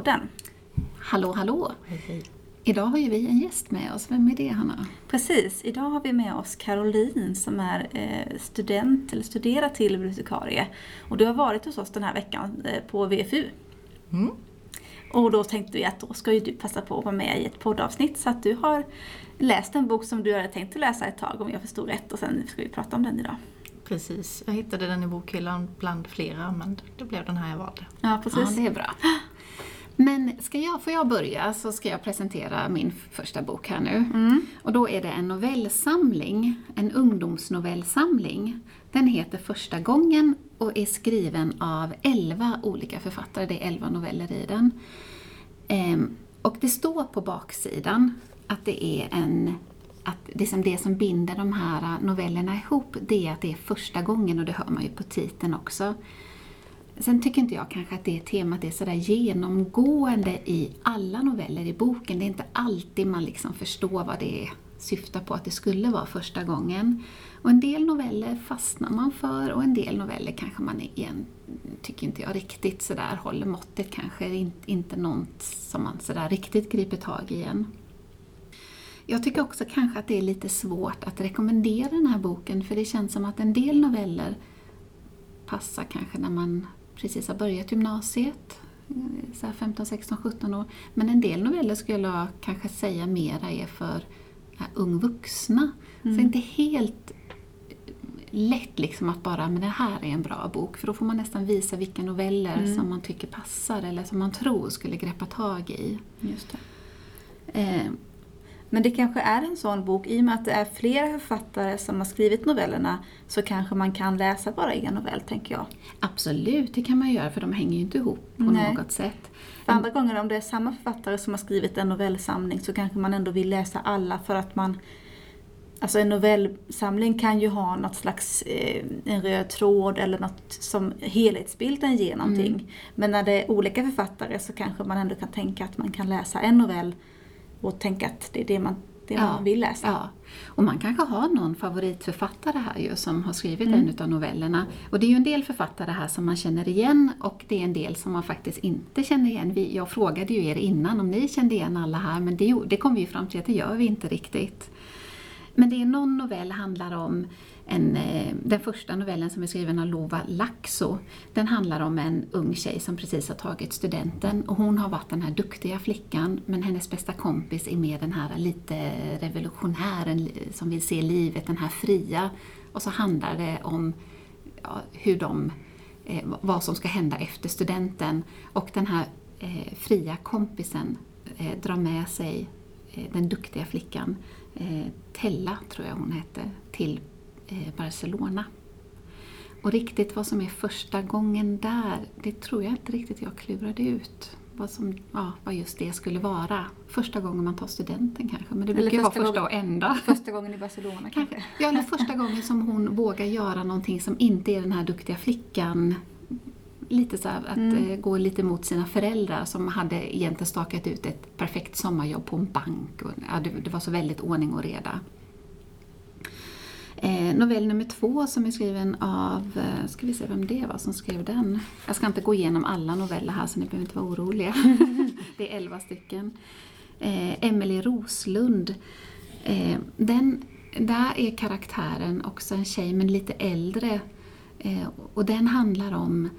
Podden. Hallå hallå! Idag har ju vi en gäst med oss. Vem är det Hanna? Precis, idag har vi med oss Caroline som är eh, student eller studerar till bibliotekarie. Och du har varit hos oss den här veckan eh, på VFU. Mm. Och då tänkte vi att då ska ju du passa på att vara med i ett poddavsnitt så att du har läst en bok som du hade tänkt att läsa ett tag om jag förstod rätt och sen ska vi prata om den idag. Precis, jag hittade den i bokhyllan bland flera men det blev den här jag valde. Ja, precis. Ja, det är bra. Men ska jag, får jag börja så ska jag presentera min första bok här nu. Mm. Och då är det en novellsamling, en ungdomsnovellsamling. Den heter Första gången och är skriven av elva olika författare. Det är elva noveller i den. Ehm, och det står på baksidan att det är en att det som, det som binder de här novellerna ihop, det är att det är första gången och det hör man ju på titeln också. Sen tycker inte jag kanske att det temat är sådär genomgående i alla noveller i boken. Det är inte alltid man liksom förstår vad det syftar på att det skulle vara första gången. Och en del noveller fastnar man för och en del noveller kanske man igen, tycker inte jag riktigt sådär håller måttet kanske. Inte, inte något som man sådär riktigt griper tag i igen. Jag tycker också kanske att det är lite svårt att rekommendera den här boken för det känns som att en del noveller passar kanske när man precis har börjat gymnasiet, eh, så här 15, 16, 17 år. Men en del noveller skulle jag kanske säga mera är för ung vuxna. Så det är inte helt lätt liksom att bara, men det här är en bra bok. För då får man nästan visa vilka noveller som man tycker passar eller som man tror skulle greppa tag i. Just det. Eh, Men det kanske är en sån bok, i och med att det är flera författare som har skrivit novellerna så kanske man kan läsa bara en novell, tänker jag. absolut, det kan man göra för de hänger ju inte ihop på Nej. något sätt. För andra gånger om det är samma författare som har skrivit en novellsamling så kanske man ändå vill läsa alla för att man Alltså en novellsamling kan ju ha något slags eh, en röd tråd eller något som helhetsbilden ger någonting. Men när det är olika författare så kanske man ändå kan tänka att man kan läsa en novell och tänka att det är det man, det man vill läsa. Ja. Och man kanske har någon favoritförfattare här ju som har skrivit Mm. en av novellerna. Och det är ju en del författare här som man känner igen och det är en del som man faktiskt inte känner igen. Vi, jag frågade ju er innan om ni kände igen alla här men det, det kom vi ju fram till att det gör vi inte riktigt. Men det är någon novell handlar om en, eh, den första novellen som är skriven av Lova Laxo. Den handlar om en ung tjej som precis har tagit studenten och hon har varit den här duktiga flickan men hennes bästa kompis är mer den här lite revolutionären som vill se livet, den här fria. Och så handlar det om ja, hur de, eh, vad som ska hända efter studenten. Och den här eh, fria kompisen eh, drar med sig eh, den duktiga flickan eh, Tella, tror jag hon hette, till eh, Barcelona. Och riktigt vad som är första gången där, det tror jag inte riktigt jag klurade ut. Vad, som, ja, vad just det skulle vara. Första gången man tar studenten kanske, men det Eller brukar ju vara första första och enda. Första gången i Barcelona kanske. Ja, eller första gången som hon vågar göra någonting som inte är den här duktiga flickan. Lite så här att Mm. eh, gå lite mot sina föräldrar som hade egentligen stakat ut ett perfekt sommarjobb på en bank. Och, ja, det, det var så väldigt ordning och reda. Eh, novell nummer två som är skriven av, eh, ska vi se vem det var som skrev den. Jag ska inte gå igenom alla noveller här så ni behöver inte vara oroliga. det är elva stycken. Eh, Emelie Roslund. Eh, den, där är karaktären också en tjej men lite äldre. Eh, och den handlar om eh,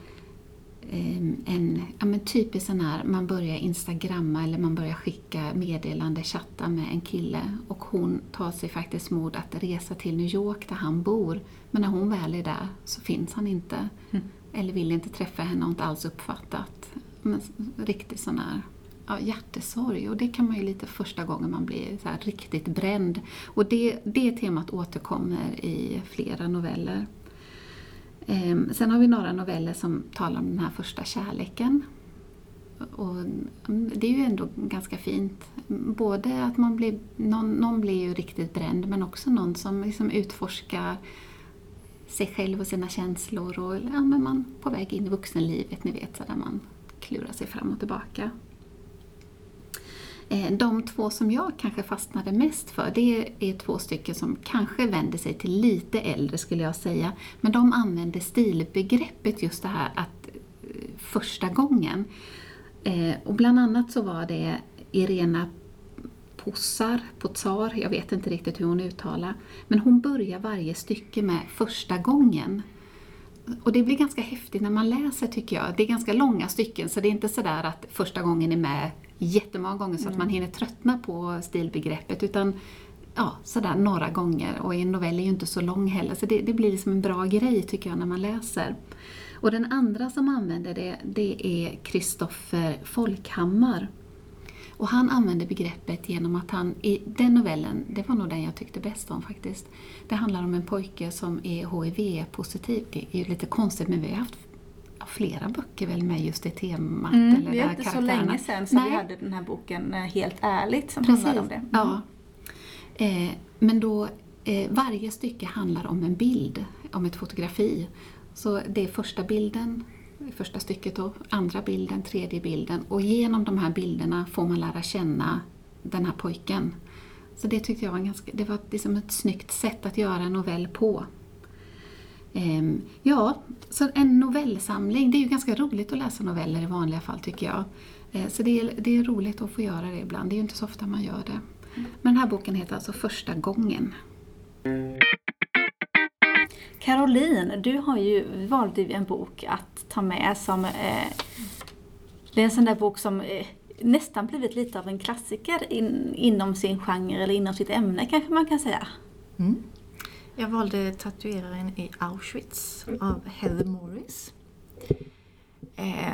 en ja, men typisk sån här, man börjar instagramma eller man börjar skicka meddelande, chatta med en kille och hon tar sig faktiskt mod att resa till New York där han bor. Men när hon väl är där så finns han inte. Eller vill inte träffa henne och inte alls uppfattat. Men, riktigt sån här ja, hjärtesorg och det kan man ju lite första gången man blir så riktigt bränd. Och det, det temat återkommer i flera noveller. Ehm, sen har vi några noveller som talar om den här första kärleken. Och mm, det är ju ändå ganska fint. Både att man blir, någon, någon blir ju riktigt bränd men också någon som liksom utforskar sig själv och sina känslor och ja, men man på väg in i vuxenlivet, ni vet, så där man klurar sig fram och tillbaka. Eh, de två som jag kanske fastnade mest för, det är två stycken som kanske vänder sig till lite äldre skulle jag säga. Men de använder stilbegreppet just det här att eh, första gången. Eh, och bland annat så var det Irena Possar, Potsar, jag vet inte riktigt hur hon uttalar. Men hon börjar varje stycke med första gången. Och det blir ganska häftigt när man läser tycker jag. Det är ganska långa stycken så det är inte sådär att första gången är med jättemånga gånger så att man hinner tröttna på stilbegreppet utan ja, sådär några gånger. Och en novell är ju inte så lång heller så det, det blir liksom en bra grej tycker jag när man läser. Och den andra som använder det, det är Kristoffer Folkhammar. Och han använder begreppet genom att han, i den novellen, det var nog den jag tyckte bäst om faktiskt. Det handlar om en pojke som är HIV-positiv. Det är ju lite konstigt men vi har haft flera böcker väl med just det temat. Mm, eller det är inte så länge sedan som vi Nej. hade den här boken eh, Helt ärligt som Precis. handlade om det. Mm. Ja. Eh, men då, eh, varje stycke handlar om en bild, om ett fotografi. Så det är första bilden, första stycket då, andra bilden, tredje bilden. Och genom de här bilderna får man lära känna den här pojken. Så det tyckte jag var, ganska, det var liksom ett snyggt sätt att göra en novell på. Ehm, ja, så en novellsamling. Det är ju ganska roligt att läsa noveller i vanliga fall tycker jag. Eh, så det är, det är roligt att få göra det ibland. Det är ju inte så ofta man gör det. Men den här boken heter alltså Första gången. Caroline, du har ju valt en bok att ta med som eh, det är en sån där bok som eh, nästan blivit lite av en klassiker in, inom sin genre eller inom sitt ämne kanske man kan säga. Mm. Jag valde Tatueraren i Auschwitz av Heather Morris. Eh,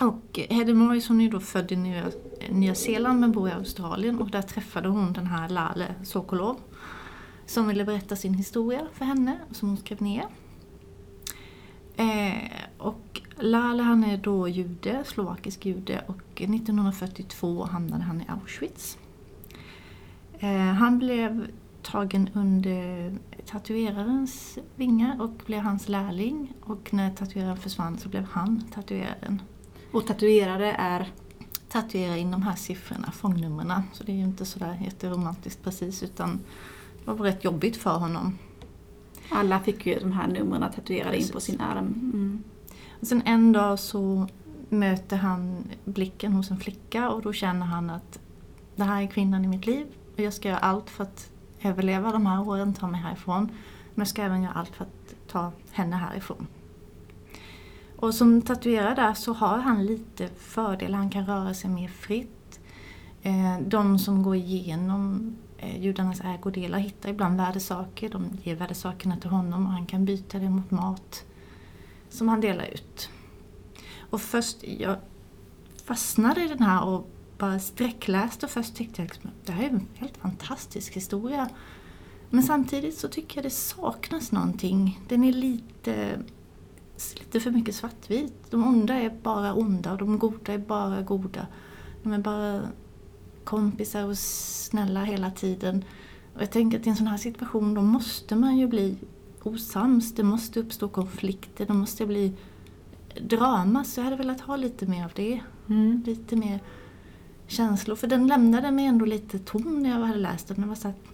och Heather Morris hon är då född i Nya, Nya Zeeland men bor i Australien och där träffade hon den här Lale Sokolov som ville berätta sin historia för henne som hon skrev ner. Eh, och Lale han är då jude, slovakisk jude och 1942 hamnade han i Auschwitz. Eh, han blev tagen under tatuerarens vingar och blev hans lärling. Och när tatueraren försvann så blev han tatueraren. Och tatuerare är Tatuera in de här siffrorna, fångnumren. Så det är ju inte sådär jätteromantiskt precis utan det var rätt jobbigt för honom. alla fick ju de här numren tatuerade in på sin arm. Mm. Och sen en dag så möter han blicken hos en flicka och då känner han att det här är kvinnan i mitt liv och jag ska göra allt för att överleva de här åren, ta mig härifrån. Men jag ska även göra allt för att ta henne härifrån. Och som tatuerare där så har han lite fördelar, han kan röra sig mer fritt. Eh, De som går igenom Eh, judarnas ägodelar hittar ibland värdesaker, de ger värdesakerna till honom och han kan byta det mot mat som han delar ut. Och först, jag fastnade i den här och bara sträckläste och först tyckte jag liksom, att det här är en helt fantastisk historia. Men samtidigt så tycker jag det saknas någonting. Den är lite, lite för mycket svartvit. De onda är bara onda och de goda är bara goda. De är bara kompisar och snälla hela tiden. Och jag tänker att i en sån här situation då måste man ju bli osams. Det måste uppstå konflikter, det måste bli drama. Så jag hade velat ha lite mer av det. Mm. Lite mer känslor. För den lämnade mig ändå lite tom när jag hade läst den. Det var så att,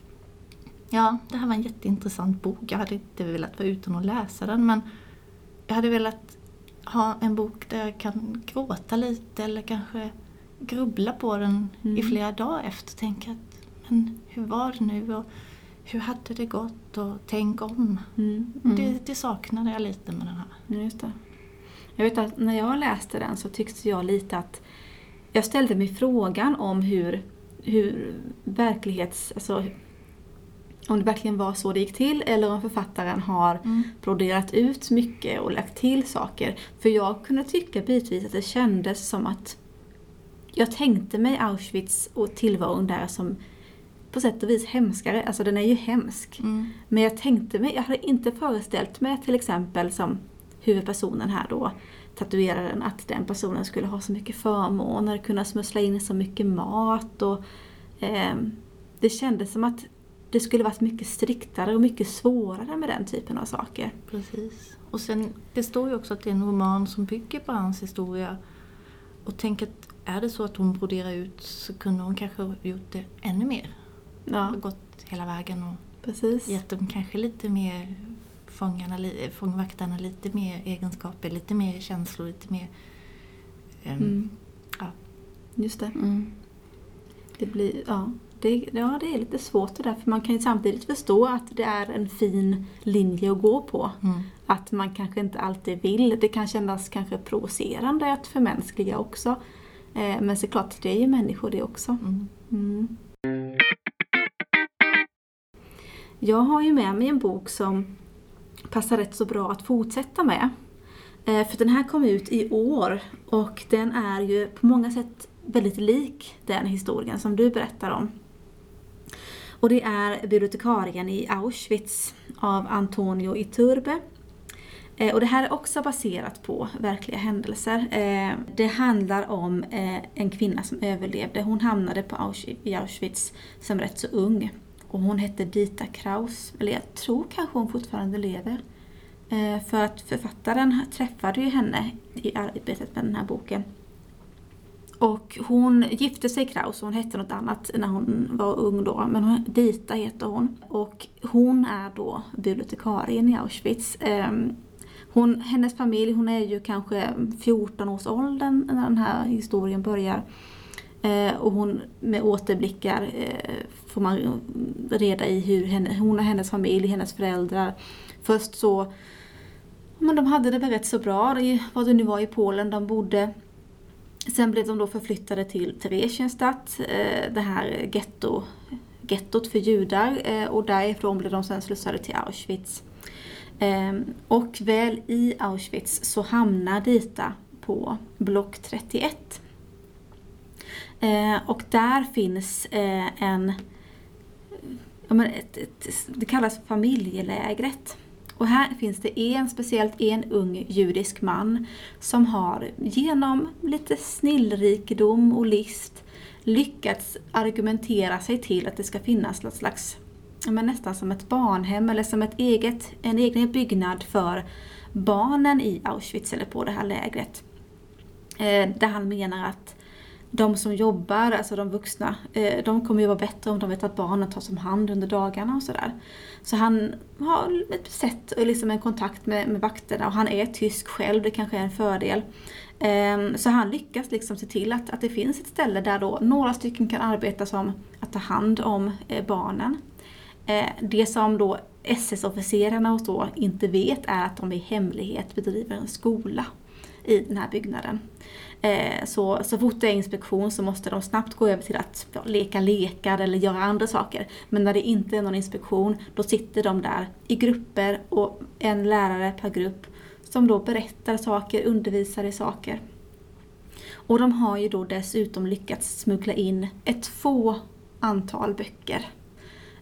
ja, det här var en jätteintressant bok. Jag hade inte velat vara utan att läsa den men jag hade velat ha en bok där jag kan gråta lite eller kanske grubbla på den i Mm. flera dagar efter och tänka att men hur var det nu och hur hade det gått och tänk om. Mm. Det, det saknade jag lite med den här. Just det. Jag vet att när jag läste den så tyckte jag lite att jag ställde mig frågan om hur, hur verklighets... Alltså, om det verkligen var så det gick till eller om författaren har broderat ut mycket och lagt till saker. För jag kunde tycka bitvis att det kändes som att jag tänkte mig Auschwitz och tillvaron där som på sätt och vis hemskare. Alltså den är ju hemsk. Mm. Men jag tänkte mig, jag hade inte föreställt mig till exempel som huvudpersonen här då, tatueraren, att den personen skulle ha så mycket förmåner, kunna smussla in så mycket mat och eh, det kändes som att det skulle varit mycket striktare och mycket svårare med den typen av saker. Precis. Och sen, det står ju också att det är en roman som bygger på hans historia. Och tänk att är det så att hon broderar ut så kunde hon kanske gjort det ännu mer. Ja, Gått hela vägen och precis. gett dem kanske lite mer fångvaktarna lite mer egenskaper, lite mer känslor, lite mer... ehm, Mm. Ja. Just det. Mm. Det blir, ja. Det, ja, det är lite svårt det där, för man kan ju samtidigt förstå att det är en fin linje att gå på. Mm. Att man kanske inte alltid vill. Det kan kännas kanske provocerande att förmänskliga också. Eh, men såklart, det är ju människor det också. Mm. Mm. Jag har ju med mig en bok som passar rätt så bra att fortsätta med. Eh, För den här kom ut i år och den är ju på många sätt väldigt lik den historien som du berättar om. Och det är Bibliotekarien i Auschwitz av Antonio Iturbe. Eh, Och det här är också baserat på verkliga händelser. Eh, Det handlar om eh, en kvinna som överlevde. Hon hamnade på Auschwitz, i Auschwitz som rätt så ung. Och hon hette Dita Kraus, eller jag tror kanske hon fortfarande lever. Eh, För att författaren träffade ju henne i arbetet med den här boken. Och hon gifte sig Kraus, hon hette något annat när hon var ung då, men hon, Dita heter hon. Och hon är då bibliotekarien i Auschwitz. Ehm, hon, hennes familj, hon är ju kanske 14 års åldern när den här historien börjar. Eh, och hon med återblickar eh, får man reda i hur henne, hon och hennes familj, hennes föräldrar. Först så, men de hade det väl rätt så bra i vad det nu var i Polen de bodde. Sen blev de då förflyttade till Theresienstadt, eh, det här getto, gettot för judar. Eh, och därifrån blev de sen slussade till Auschwitz. Ehm, och väl i Auschwitz så hamnar Dita på block 31. Ehm, och där finns eh, en, det kallas familjelägret. Och här finns det en, speciellt en ung judisk man som har genom lite snillrikedom och list lyckats argumentera sig till att det ska finnas något slags, men nästan som ett barnhem eller som ett eget, en egen byggnad för barnen i Auschwitz eller på det här lägret. Eh, där han menar att de som jobbar, alltså de vuxna, eh, de kommer ju vara bättre om de vet att barnen tas om hand under dagarna och sådär. Så han har ett sätt och liksom en kontakt med, med vakterna och han är tysk själv, det kanske är en fördel. Eh, Så han lyckas liksom se till att, att det finns ett ställe där då några stycken kan arbeta som att ta hand om eh, barnen. Eh, Det som då SS-officerarna och så inte vet är att de i hemlighet bedriver en skola i den här byggnaden. Eh, Så, så fort det är inspektion så måste de snabbt gå över till att ja, leka lekar eller göra andra saker. Men när det inte är någon inspektion då sitter de där i grupper och en lärare per grupp som då berättar saker, undervisar i saker. Och de har ju då dessutom lyckats smuggla in ett få antal böcker.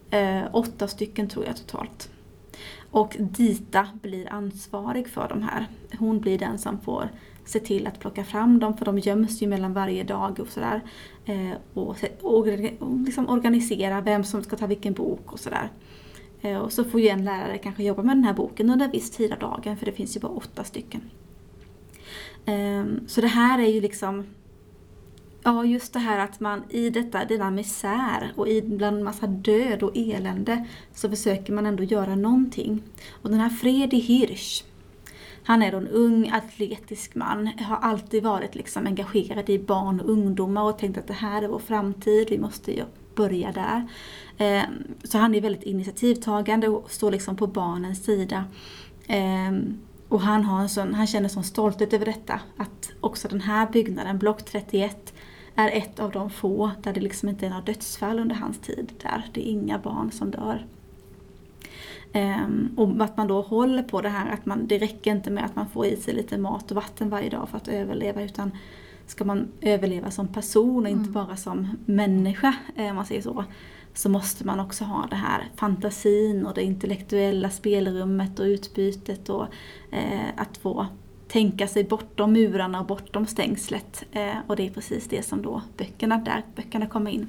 Eh, åtta stycken tror jag totalt. Och Dita blir ansvarig för de här. Hon blir den som får se till att plocka fram dem för de göms ju mellan varje dag och sådär. Eh, och, och, och liksom organisera vem som ska ta vilken bok och sådär. Eh, och så får ju en lärare kanske jobba med den här boken under en viss tid av dagen för det finns ju bara åtta stycken. Eh, Så det här är ju liksom Ja, just det här att man i detta, denna misär och i bland massa död och elände så försöker man ändå göra någonting. Och den här Fredi Hirsch, han är då en ung atletisk man, har alltid varit liksom engagerad i barn och ungdomar och tänkt att det här är vår framtid, vi måste ju börja där. Ehm, så han är väldigt initiativtagande och står liksom på barnens sida. Ehm, och han, har en sån, han känner sån stolthet över detta, att också den här byggnaden, block 31, är ett av de få där det liksom inte är några dödsfall under hans tid. Där det är inga barn som dör. Ehm, och att man då håller på det här att man, det räcker inte med att man får i sig lite mat och vatten varje dag för att överleva utan ska man överleva som person och inte Mm. bara som människa, eh, om man säger så, så måste man också ha det här fantasin och det intellektuella spelrummet och utbytet och eh, att få tänka sig bortom murarna och bortom stängslet. Eh, och det är precis det som då böckerna, där böckerna kommer in.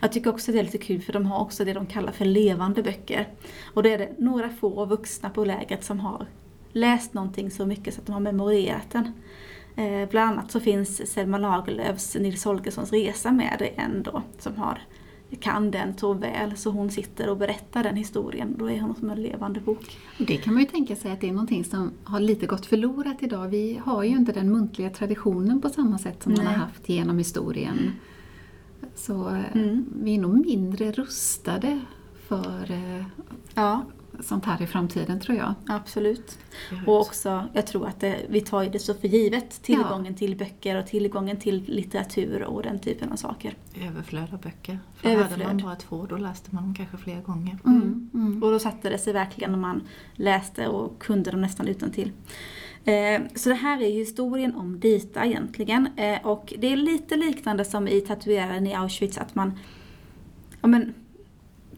Jag tycker också det är lite kul för de har också det de kallar för levande böcker. Och då är det några få vuxna på lägret som har läst någonting så mycket så att de har memorerat den. Eh, bland annat så finns Selma Lagerlöfs Nils Holgerssons resa med i en då som har kan den så väl så hon sitter och berättar den historien. Då är hon som en levande bok. Och Det kan man ju tänka sig att det är någonting som har lite gått förlorat idag. Vi har ju inte den muntliga traditionen på samma sätt som man Nej. har haft genom historien. Så eh, Mm. vi är nog mindre rustade för eh, Ja, sånt här i framtiden tror jag. absolut. Och också, jag tror att det, vi tar det så för givet, tillgången till böcker och tillgången till litteratur och den typen av saker. Överflöd av böcker. För Överflöd. hade man bara två då läste man dem kanske flera gånger. Mm. Mm. Och då satte det sig verkligen när man läste och kunde dem nästan utan till. Eh, Så det här är historien om Dita egentligen. Eh, Och det är lite liknande som i tatueraren i Auschwitz att man... Ja men,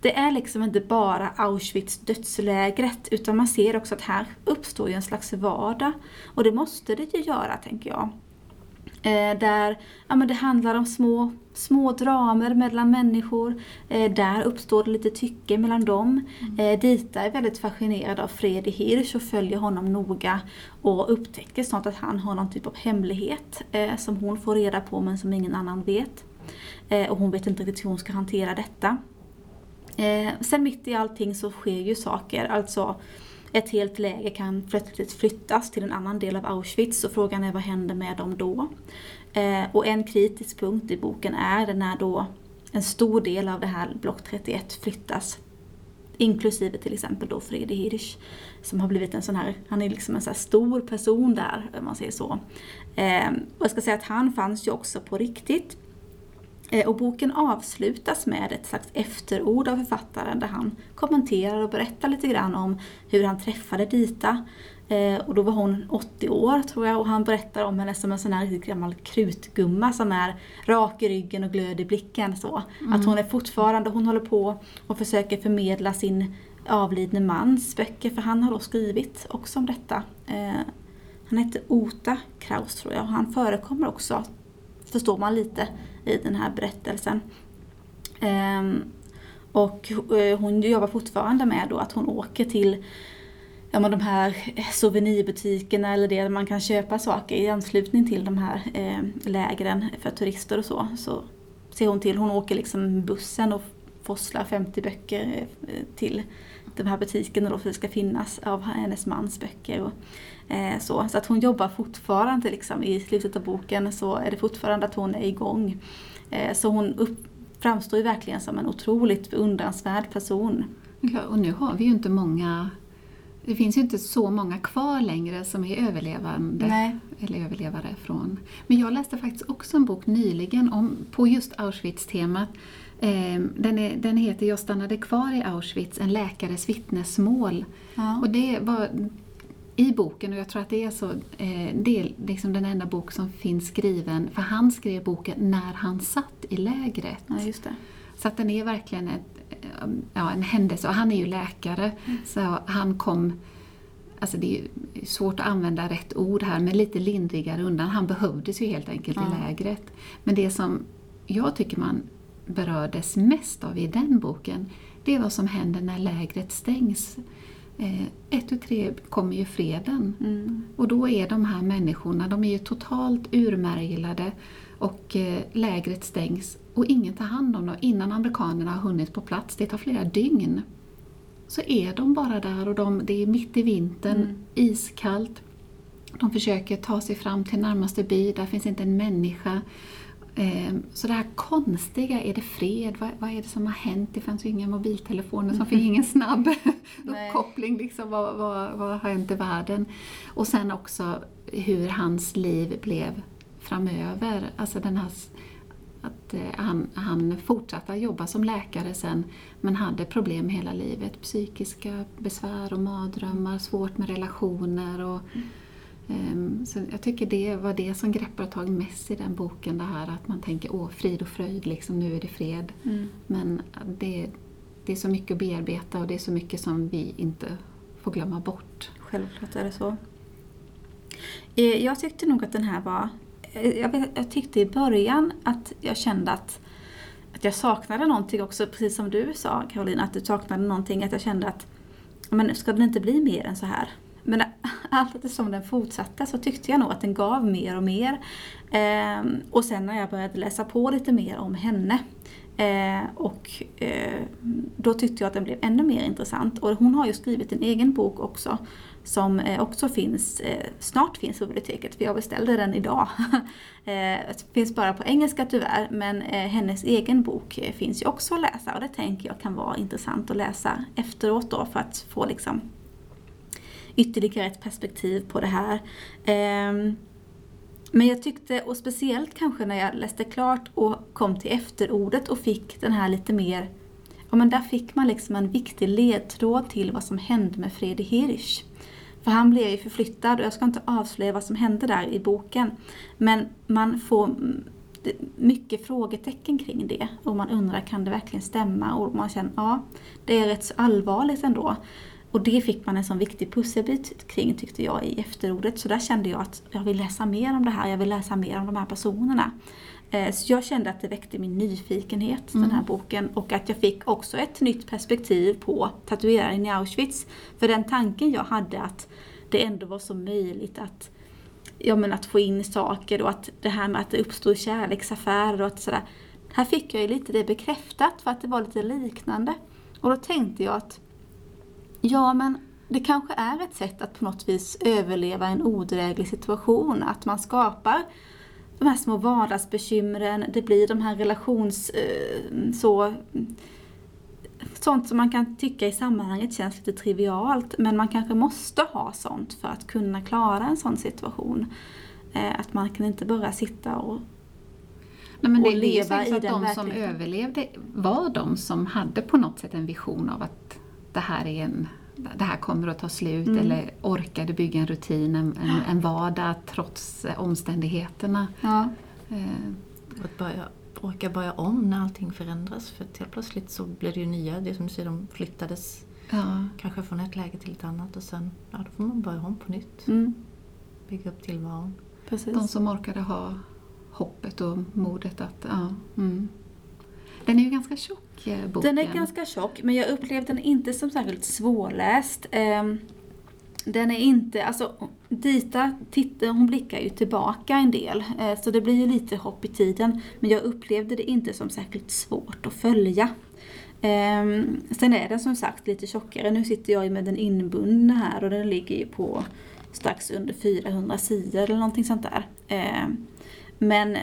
det är liksom inte bara Auschwitz dödslägret utan man ser också att här uppstår ju en slags vardag. Och det måste det ju göra tänker jag. Eh, där ja, men det handlar om små, små dramer mellan människor. Eh, där uppstår det lite tycke mellan dem. Eh, Dita är väldigt fascinerad av Fredrik Hirsch och följer honom noga och upptäcker snart att han har någon typ av hemlighet eh, som hon får reda på men som ingen annan vet. Eh, och hon vet inte riktigt hur hon ska hantera detta. Eh, sen mitt i allting så sker ju saker, alltså ett helt läger kan plötsligt flyttas till en annan del av Auschwitz och frågan är vad händer med dem då? Eh, och en kritisk punkt i boken är när då en stor del av det här block 31 flyttas. Inklusive till exempel då Fredrik Hirsch som har blivit en sån här, han är liksom en sån här stor person där om man säger så. Eh, och jag ska säga att han fanns ju också på riktigt. Eh, Och boken avslutas med ett slags efterord av författaren där han kommenterar och berättar lite grann om hur han träffade Dita. Eh, Och då var hon 80 år tror jag och han berättar om henne som en sån här riktigt gammal krutgumma som är rak i ryggen och glöd i blicken. Så. Att hon är fortfarande, hon håller på och försöker förmedla sin avlidne mans böcker för han har då skrivit också om detta. Eh, Han hette Ota Kraus tror jag och han förekommer också, förstår man lite, i den här berättelsen. Ehm, och eh, hon jobbar fortfarande med då att hon åker till ja, men de här souvenirbutikerna eller det där man kan köpa saker i anslutning till de här eh, lägren för turister och så. Så ser hon till, hon åker liksom bussen och forslar 50 böcker eh, till de här butikerna då för det ska finnas av hennes mans böcker. Och, eh, så. så att hon jobbar fortfarande liksom, i slutet av boken så är det fortfarande att hon är igång. Eh, så hon upp, framstår ju verkligen som en otroligt beundransvärd person. Ja, och nu har vi ju inte många det finns ju inte så många kvar längre som är överlevande Nej. eller överlevare från. Men jag läste faktiskt också en bok nyligen om, på just Auschwitz-temat. Eh, Den, är, den heter Jag stannade kvar i Auschwitz, en läkares vittnesmål. Ja. Och det var i boken, och jag tror att det är så, eh, det är liksom den enda bok som finns skriven, för han skrev boken när han satt i lägret. ja. Så att den är verkligen ett, eh, ja, en händelse. Och han är ju läkare, så han kom... Alltså det är svårt att använda rätt ord här, men lite lindrigare undan. Han behövdes ju helt enkelt Ja. i lägret. Men det som jag tycker man berördes mest av i den boken, det är vad som händer när lägret stängs. Eh, ett och tre kommer ju freden. Mm. Och då är de här människorna, de är ju totalt urmärglade och eh, lägret stängs och ingen tar hand om dem innan amerikanerna har hunnit på plats. Det tar flera dygn. Så är de bara där och de, det är mitt i vintern, Mm. iskallt. De försöker ta sig fram till närmaste by, där finns inte en människa. Eh, Så det här konstiga, är det fred? Vad, vad är det som har hänt? Det fanns ju inga mobiltelefoner, så fick ingen snabb uppkoppling. Liksom, vad, vad, vad har hänt i världen? Och sen också hur hans liv blev framöver. Alltså den här, att eh, han, han fortsatte att jobba som läkare sen men hade problem hela livet. Psykiska besvär och mardrömmar, svårt med relationer. Och, Ehm, så jag tycker det var det som greppar tag mest i den boken, det här att man tänker åh, frid och fröjd, liksom, nu är det fred. Mm. Men det, det är så mycket att bearbeta och det är så mycket som vi inte får glömma bort. Självklart är det så. Eh, Jag tyckte nog att den här var... eh, Jag, jag tyckte i början att jag kände att, att jag saknade någonting också, precis som du sa Karolina, att du saknade någonting, att jag kände att men ska den inte bli mer än så här? Men allt eftersom den fortsatte så tyckte jag nog att den gav mer och mer. Eh, och sen när jag började läsa på lite mer om henne eh, och eh, då tyckte jag att den blev ännu mer intressant. Och hon har ju skrivit en egen bok också som eh, också finns, eh, snart finns på biblioteket, för jag beställde den idag. Ehm, det finns bara på engelska tyvärr, men eh, hennes egen bok finns ju också att läsa och det tänker jag kan vara intressant att läsa efteråt då för att få liksom ytterligare ett perspektiv på det här. Ehm, men jag tyckte, och speciellt kanske när jag läste klart och kom till efterordet och fick den här lite mer Ja men där fick man liksom en viktig ledtråd till vad som hände med Fredrik Hirsch. För han blev ju förflyttad och jag ska inte avslöja vad som hände där i boken. Men man får mycket frågetecken kring det och man undrar kan det verkligen stämma? Och man känner ja, det är rätt så allvarligt ändå. Och det fick man en sån viktig pusselbit kring tyckte jag i efterordet. Så där kände jag att jag vill läsa mer om det här, jag vill läsa mer om de här personerna. Eh, Så jag kände att det väckte min nyfikenhet, den här boken. Och att jag fick också ett nytt perspektiv på tatueraren i Auschwitz. För den tanken jag hade att det ändå var så möjligt att, ja, men att få in saker och att det här med att det uppstod kärleksaffärer och att sådär. Här fick jag ju lite det bekräftat för att det var lite liknande. Och då tänkte jag att Ja, men det kanske är ett sätt att på något vis överleva en odräglig situation. Att man skapar de här små vardagsbekymren, det blir de här relations... Eh, så, sånt som man kan tycka i sammanhanget känns lite trivialt, men man kanske måste ha sånt för att kunna klara en sån situation. Eh, att man kan inte bara sitta och... Nej, men det, Och det är ju leva i att de som överlevde var de som hade på något sätt en vision av att det här, är en, det här kommer att ta slut Mm. eller orkade bygga en rutin, en, en, en vardag trots omständigheterna. Ja, Eh, att börja, orka börja om när allting förändras. För helt plötsligt så blir det ju nya, det som du säger, de flyttades ja. kanske från ett läge till ett annat och sen ja, då får man börja om på nytt. mm, Bygga upp tillvaron. precis. De som orkade ha hoppet och modet att... Ja, mm. Den är ju ganska tjock, boken. Den är ganska tjock, men jag upplevde den inte som särskilt svårläst. Ehm, den är inte, alltså Dita, tittar, hon blickar ju tillbaka en del, eh, så det blir ju lite hopp i tiden. Men jag upplevde det inte som särskilt svårt att följa. Ehm, sen är den som sagt lite tjockare. Nu sitter jag ju med den inbundna här och den ligger ju på strax under 400 sidor eller någonting sånt där. Ehm, men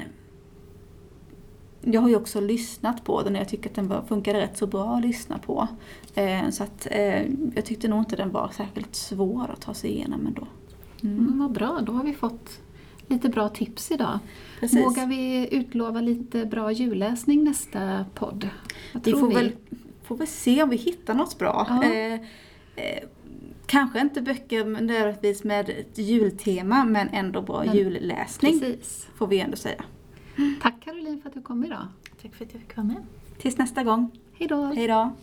jag har ju också lyssnat på den och jag tycker att den var- funkade rätt så bra att lyssna på. Eh, Så att eh, jag tyckte nog inte den var särskilt svår att ta sig igenom ändå. Mm, vad bra, då har vi fått lite bra tips idag. Precis. Vågar vi utlova lite bra julläsning nästa podd? Vad Vi får väl, får väl se om vi hittar något bra. Ja. Eh, eh, kanske inte böcker nödvändigtvis med ett jultema men ändå bra Men- julläsning Precis. får vi ändå säga. Tack Caroline för att du kom idag. Tack för att jag fick vara med. Tills nästa gång. Hej då! Hej då!